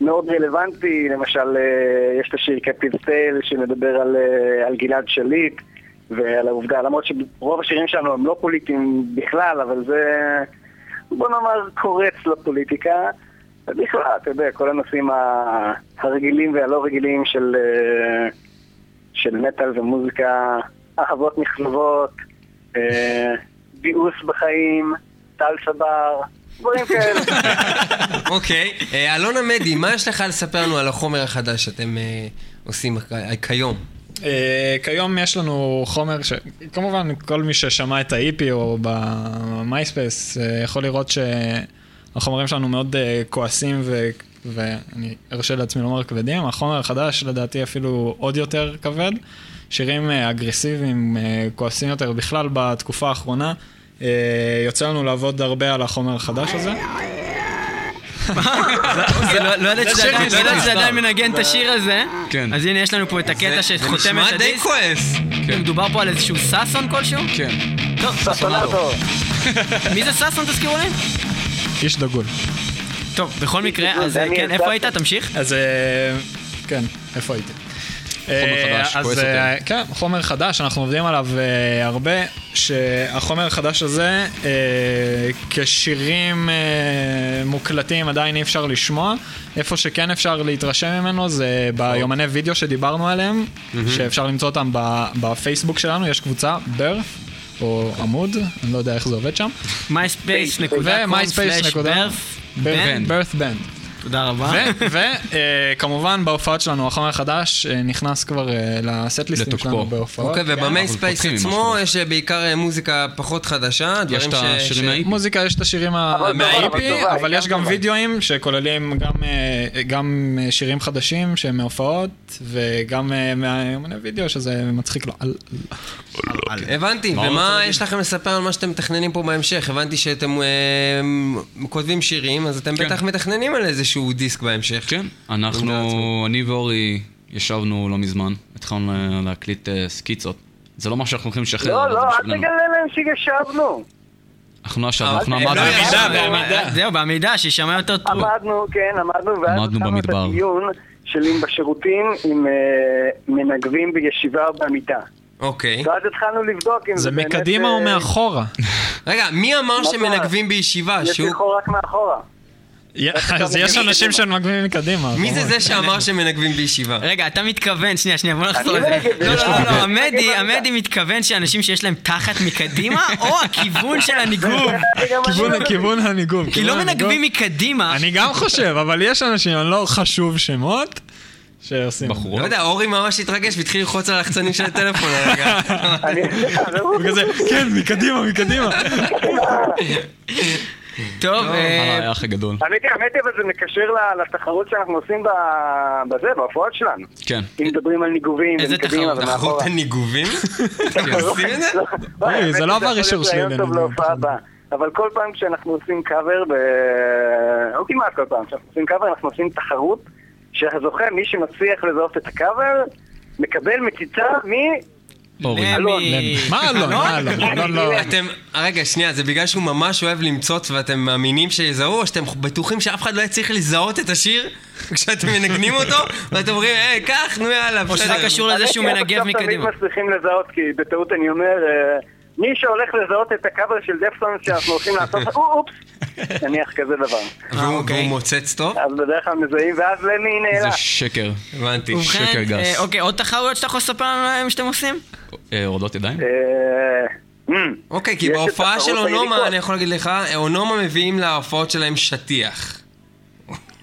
מאוד רלוונטי, למשל אה, יש את השיר קפטיב סטייל שמדבר על, על גלעד שליט ועל העובדה, למרות שרוב השירים שלנו הם לא פוליטיים בכלל, אבל זה, בוא נאמר, קורץ לפוליטיקה. ובכלל, אתה יודע, כל הנושאים הרגילים והלא רגילים של, של מטאל ומוזיקה, אהבות נכזבות, אה, ביאוס בחיים, טל סבר, דברים כאלה. [LAUGHS] אוקיי. אה, אלון עמדי, מה יש לך לספר לנו על החומר החדש שאתם אה, עושים כיום? אה, כיום יש לנו חומר שכמובן כל מי ששמע את ה-EP או במייספייס אה, יכול לראות שהחומרים שלנו מאוד אה, כועסים ו... ואני ארשה לעצמי לומר כבדים, החומר החדש לדעתי אפילו עוד יותר כבד, שירים אה, אגרסיביים, אה, כועסים יותר בכלל בתקופה האחרונה. אה, יוצא לנו לעבוד הרבה על החומר החדש הזה. [LAUGHS] זה לא לא זה שזה עדיין- לא. עדיין מנגן את השיר הזה. כן. אז הנה יש לנו פה את הקטע זה שחותם נשמע את די הדיסק. כועס. מדובר פה על איזשהו ששון כלשהו? כן. טוב, סונטו. [LAUGHS] מי זה ששון תזכירו לי? איש דגול. טוב, בכל מקרה, אז כן, איפה. היית? תמשיך. אז כן, איפה הייתי? חומר אה, חדש, אז כועס אה, אותי. כן, חומר חדש, אנחנו עובדים עליו אה, הרבה, שהחומר החדש הזה, כשירים מוקלטים עדיין אי אפשר לשמוע, איפה שכן אפשר להתרשם ממנו זה ביומני וידאו שדיברנו עליהם, שאפשר למצוא אותם בפייסבוק שלנו, יש קבוצה, ברף. או עמוד, אני לא יודע איך זה עובד שם. [LAUGHS] מייספייס תודה רבה. וכמובן בהופעות שלנו החומר החדש אה, נכנס כבר אה, לסט-ליסטים. שלנו בהופעות. אוקיי. ובמייספייס פותחים עם עצמו. יש אה, בעיקר אה, מוזיקה פחות חדשה, יש דברים את ש... השירים ש- מה EP. מוזיקה יש את השירים ה- אבל יש גם. וידאוים שכוללים גם, אה, גם אה, שירים חדשים שהם מהופעות וגם אה, מהיומני וידאו שזה מצחיק לו. על- הבנתי, ומה? יש לכם לספר על מה שאתם מתכננים פה בהמשך? הבנתי שאתם אה, כותבים שירים, אז אתם כן. בטח מתכננים על איזשהו דיסק בהמשך. כן, אנחנו, אני ואורי ישבנו לא מזמן, התחלנו לה- להקליט אה, סקיצות. זה לא מה שאנחנו הולכים לשחרר. לא, זה לא, אל. תגלה להם שישבנו. אנחנו לא ישבנו, אנחנו אה, עמדנו. לא ישבנו. בעמידה. זהו, בעמידה, שישמע יותר טוב. עמדנו, כן, עמדנו, ואז עמדנו את במדבר. הדיון של אם בשירותים, אם אה, מנגבים בישיבה או במיטה. אוקיי. ואז התחלנו לבדוק אם זה באמת, מקדימה או אה, מאחורה? רגע, מי אמר מה שמנגבים בישיבה? יש. לבחור רק מאחורה. אז יש אנשים שמנגבים מקדימה. מי זה. זה שאמר שמנגבים בישיבה? רגע, אתה מתכוון, שנייה, שנייה, בוא נחזור אני לזה. לא, לא, לא, לא, עמדי, נגד זה. עמדי מתכוון שאנשים שיש להם תחת מקדימה, או הכיוון של הניגוב. כיוון- הניגוב. כי לא. מנגבים מקדימה. אני גם חושב, אבל יש אנשים, אני לא חשוב שמות, שעושים. לא בחורות. יודע, אורי ממש התרגש והתחיל ללחוץ על הלחצנים של הטלפון הרגע. אני... [LAUGHS] וכזה, כן, מקדימה, מקדימה. [LAUGHS] טוב, אה, האח הגדול. האמת היא, האמת היא, אבל זה מקשר לתחרות שאנחנו עושים בזה, בהופעות שלנו. כן. אם מדברים על ניגובים, איזה תחרות? תחרות הניגובים? [LAUGHS] אתם עושים את זה? לא, האמת זה לא עבר אישור שלי. אבל כל פעם כשאנחנו עושים קאבר. או כמעט כל פעם כשאנחנו עושים קאבר, אנחנו עושים תחרות שהזוכה, מי שמצליח לזהות את הקאבר, מקבל מציצה אורי. מה אלון? מה אלון? אלון לא... אתם, רגע, שנייה, זה בגלל שהוא ממש אוהב למצוץ ואתם מאמינים שיזהו, או שאתם בטוחים שאף אחד לא יצליח לזהות את השיר [LAUGHS] כשאתם מנגנים אותו, ואתם אומרים, היי, קח, נו יאללה, או שזה בסדר." קשור לזה שהוא מנגב עד עכשיו מקדימה. תמיד מצליחים לזהות, כי בטעות אני אומר, אה, מי שהולך לזהות את הקאבר של דפסון שאנחנו הולכים לעשות, [LAUGHS] אופס, נניח כזה דבר. והוא אוקיי. והוא מוצץ טוב? אז בדרך כלל מזהים, ואז למי זה נעלם. שקר. הבנתי. שקר גס. אה, אוקיי, עוד תחרויות שאתה יכול לספר לנו עליהן שאתם עושים? אה, הורדות ידיים? אה. אוקיי, כי בהופעה של אונומה. אני יכול להגיד לך, אונומה מביאים להופעות שלהם שטיח. ומה אוקיי. עושים עם השטיח?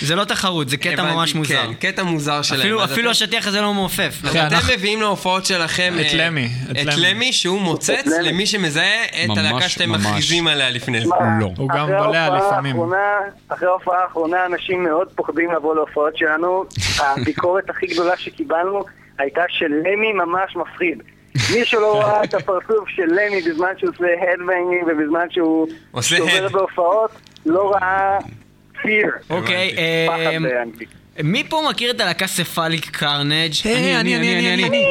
זה לא תחרות, זה קטע ממש מוזר. כן, קטע מוזר שלהם. אפילו- השטיח הזה לא מעופף. אז כן, אתם אנחנו- מביאים להופעות שלכם את אה, למי, את למי. למי שהוא מוצץ למי. למי שמזהה את הלהקה שאתם. מכריזים עליה לפני זה. לא. הוא גם בולע לפעמים. אחרי ההופעה האחרונה אנשים מאוד פוחדים לבוא להופעות שלנו. הביקורת הכי גדולה שקיבלנו הייתה שלמי ממש מפחיד. מי שלא [LAUGHS] ראה את הפרצוף של למי בזמן שהוא עושה הדבנגים ובזמן שהוא הד. בהופעות, לא ראה fear. אוקיי, פחד אה, באנגלית. מי פה מכיר את הלהקה ספליק קרנג'? אני, אני, אני, אני, אני.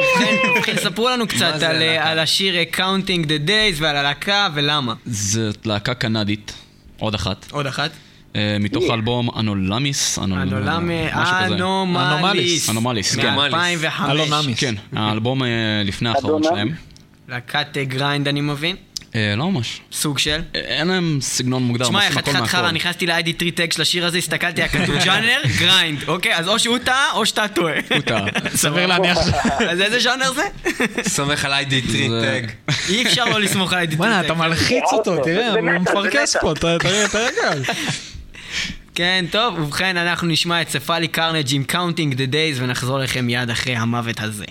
ובכן, ספרו לנו [LAUGHS] קצת על, אה, השיר אה, Counting the Days ועל הלהקה ולמה. זאת להקה קנדית, עוד אחת. עוד אחת. אה, מתוך האלבום Anomalies. Anomalies. Anomalies, כן. מ-2005. Anomalies. כן, האלבום אה, לפני האחרון? שלהם. להקת אה, grind אני מבין. אה, לא ממש. סוג של. אה, אין להם סגנון מוגדר, תשמע, עושים הכל חתיכת חרא. נכנסתי ל- ID3 tag של השיר הזה, הסתכלתי, היה כתוב ז'אנר, [LAUGHS] grind, אוקיי? אז או שהוא טעה, או שאתה טועה. הוא טעה. [LAUGHS] סביר להניח. אז איזה ז'אנר זה? [LAUGHS] סומך על ID זה- three tag. אי אפשר לא לסמוך על ID3 בוא'נה, טג. אתה מלחיץ אותו, תראה, הוא מפרכס נטע. פה, תראה הרגע. כן, טוב, ובכן, אנחנו נשמע את ספאלי קרנג' עם Counting the Days ונחזור לכם מיד אחרי המוות הזה.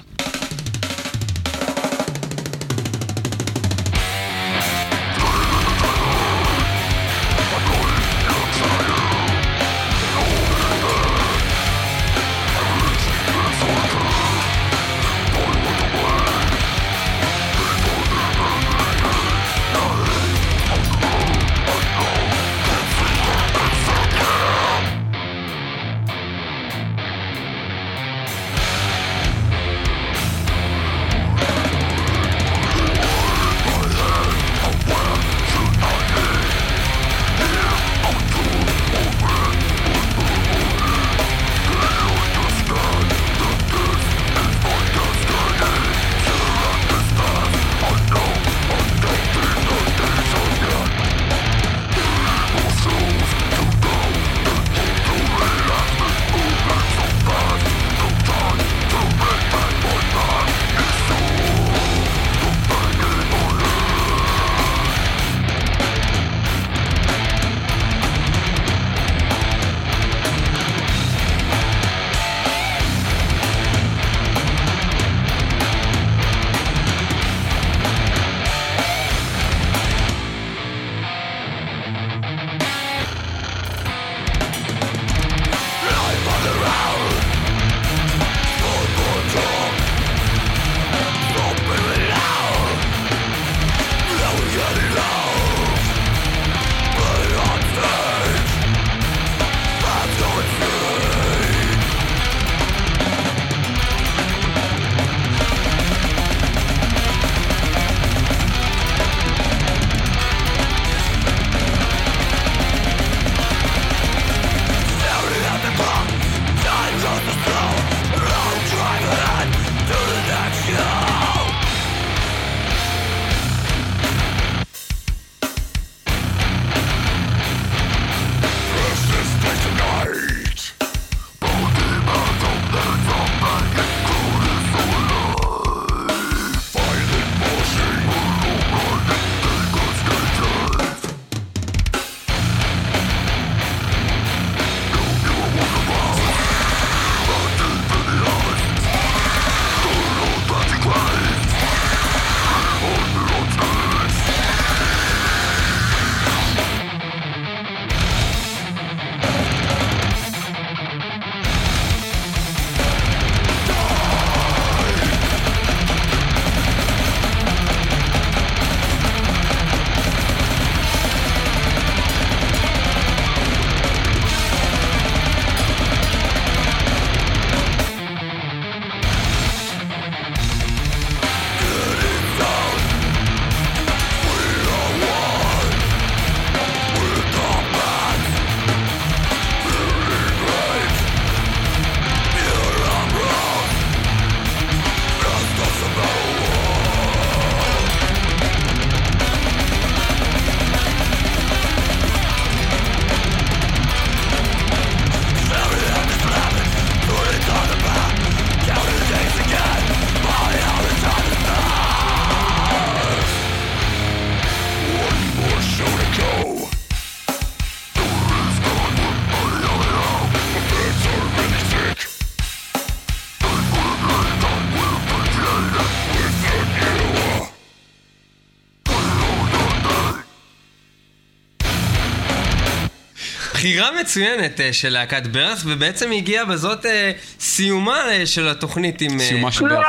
בחירה מצוינת אה, של להקת ברס, ובעצם הגיעה בזאת אה, סיומה אה, של התוכנית עם... סיומה של ברס.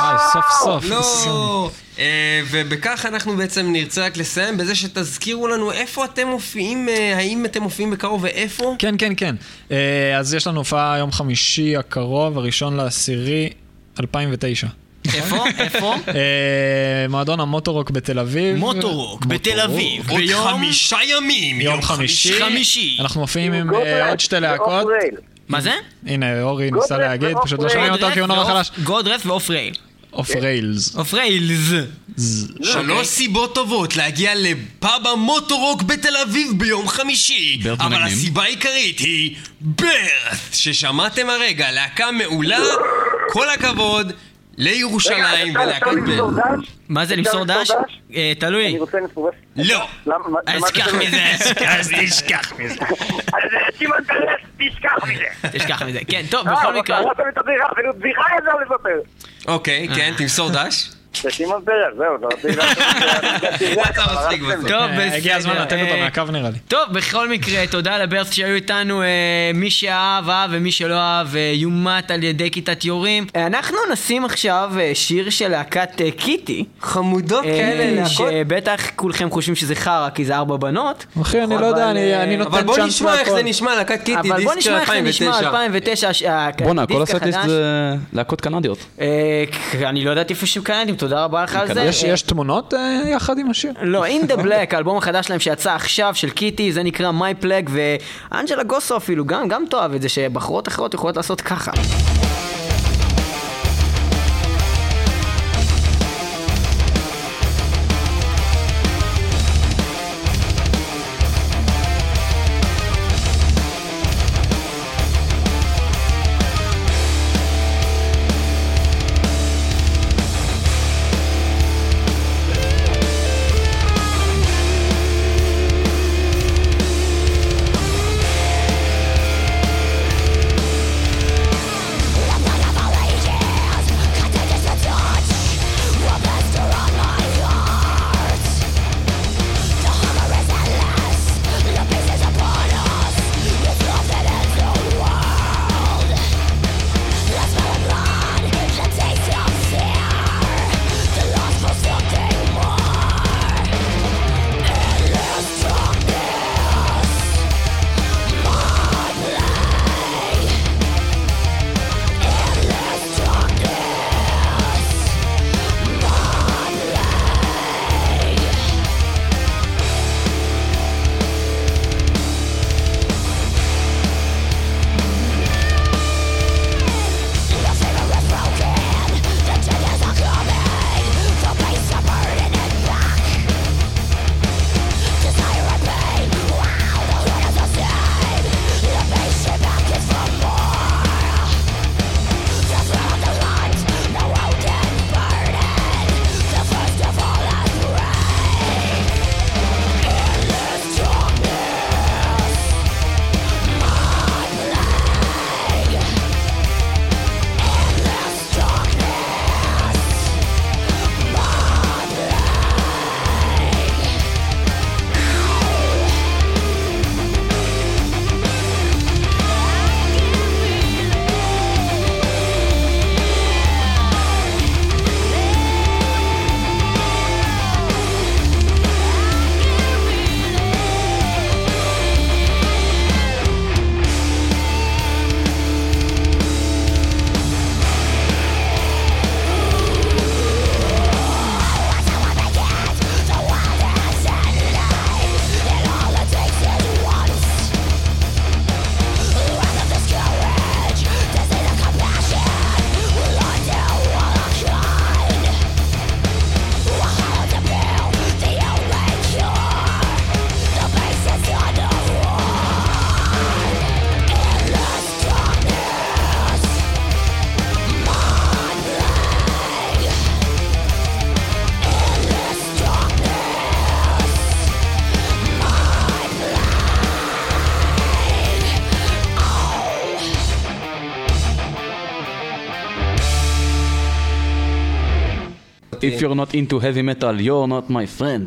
אה, סוף סוף. לא. ובכך אנחנו בעצם נרצה רק לסיים בזה שתזכירו לנו איפה אתם מופיעים, האם אתם מופיעים בקרוב ואיפה? כן, כן, כן. אז יש לנו הופעה יום חמישי הקרוב, הראשון לעשירי 2009. איפה? איפה? אה, מועדון המוטורוק בתל אביב. מוטורוק בתל אביב. עוד ביום... חמישה ימים, יום חמישי. חמישי. אנחנו מופיעים עם אה, עוד שתי להקות. מה זה? הנה, אורי ניסה להגיד, פשוט לא שומעים אותו כי הוא נורא חלש. גודרס ואוף רייל. אוף ריילס. אוף ריילס. שלוש סיבות טובות להגיע לפאב המוטורוק בתל אביב ביום חמישי אבל. הסיבה העיקרית היא ברת' ששמעתם הרגע, להקה מעולה, כל הכבוד לירושלים ולהקת ברס. מה זה למסור דש? למסור? אה, תלוי. אני רוצה לפרס. לא אז תשכח זה- מזה. [LAUGHS] אז תשכח מזה אז שמעון פרס, תשכח מזה. תשכח מזה. כן, טוב, אה, בכל מקרה. לספר. אוקיי, כן, תמסור דש. זהו, רציתי לעשות-. [LAUGHS] טוב, אה, הגיע הזמן בסדר. לתת אותו אה, מהקו נראה לי. טוב, בכל מקרה, תודה לברס שהיו איתנו. אה, מי שאהב, אהב, ומי שלא אהב, אה, יומת על ידי כיתת יורים. אה, אנחנו נשים עכשיו אה, שיר של להקת אה, קיטי. חמודות אה, כאלה, להקות. שבטח כולכם חושבים שזה חרא, כי זה ארבע בנות. אחי, אני לא יודע, אני אני אבל נותן בוא צ'אנס נשמע איך זה. נשמע, להקת קיטי, אבל בוא דיסק של נשמע איך זה נשמע, 2009. 2009, ש- ה- בואנה, כל החדש. זה להקות קנדיות. אה, אני לא ידעתי איפה שהם קנדים, תודה רבה לך על זה. יש- יש תמונות אה, יחד עם השיר? לא, In the Black, האלבום החדש שלהם שיצא עכשיו של קיטי, זה נקרא My Plague, ואנג'לה גוסו אפילו, גם, גם תאהב את זה, שבחורות אחרות יכולות לעשות ככה. If you're not into heavy metal, you're not my friend.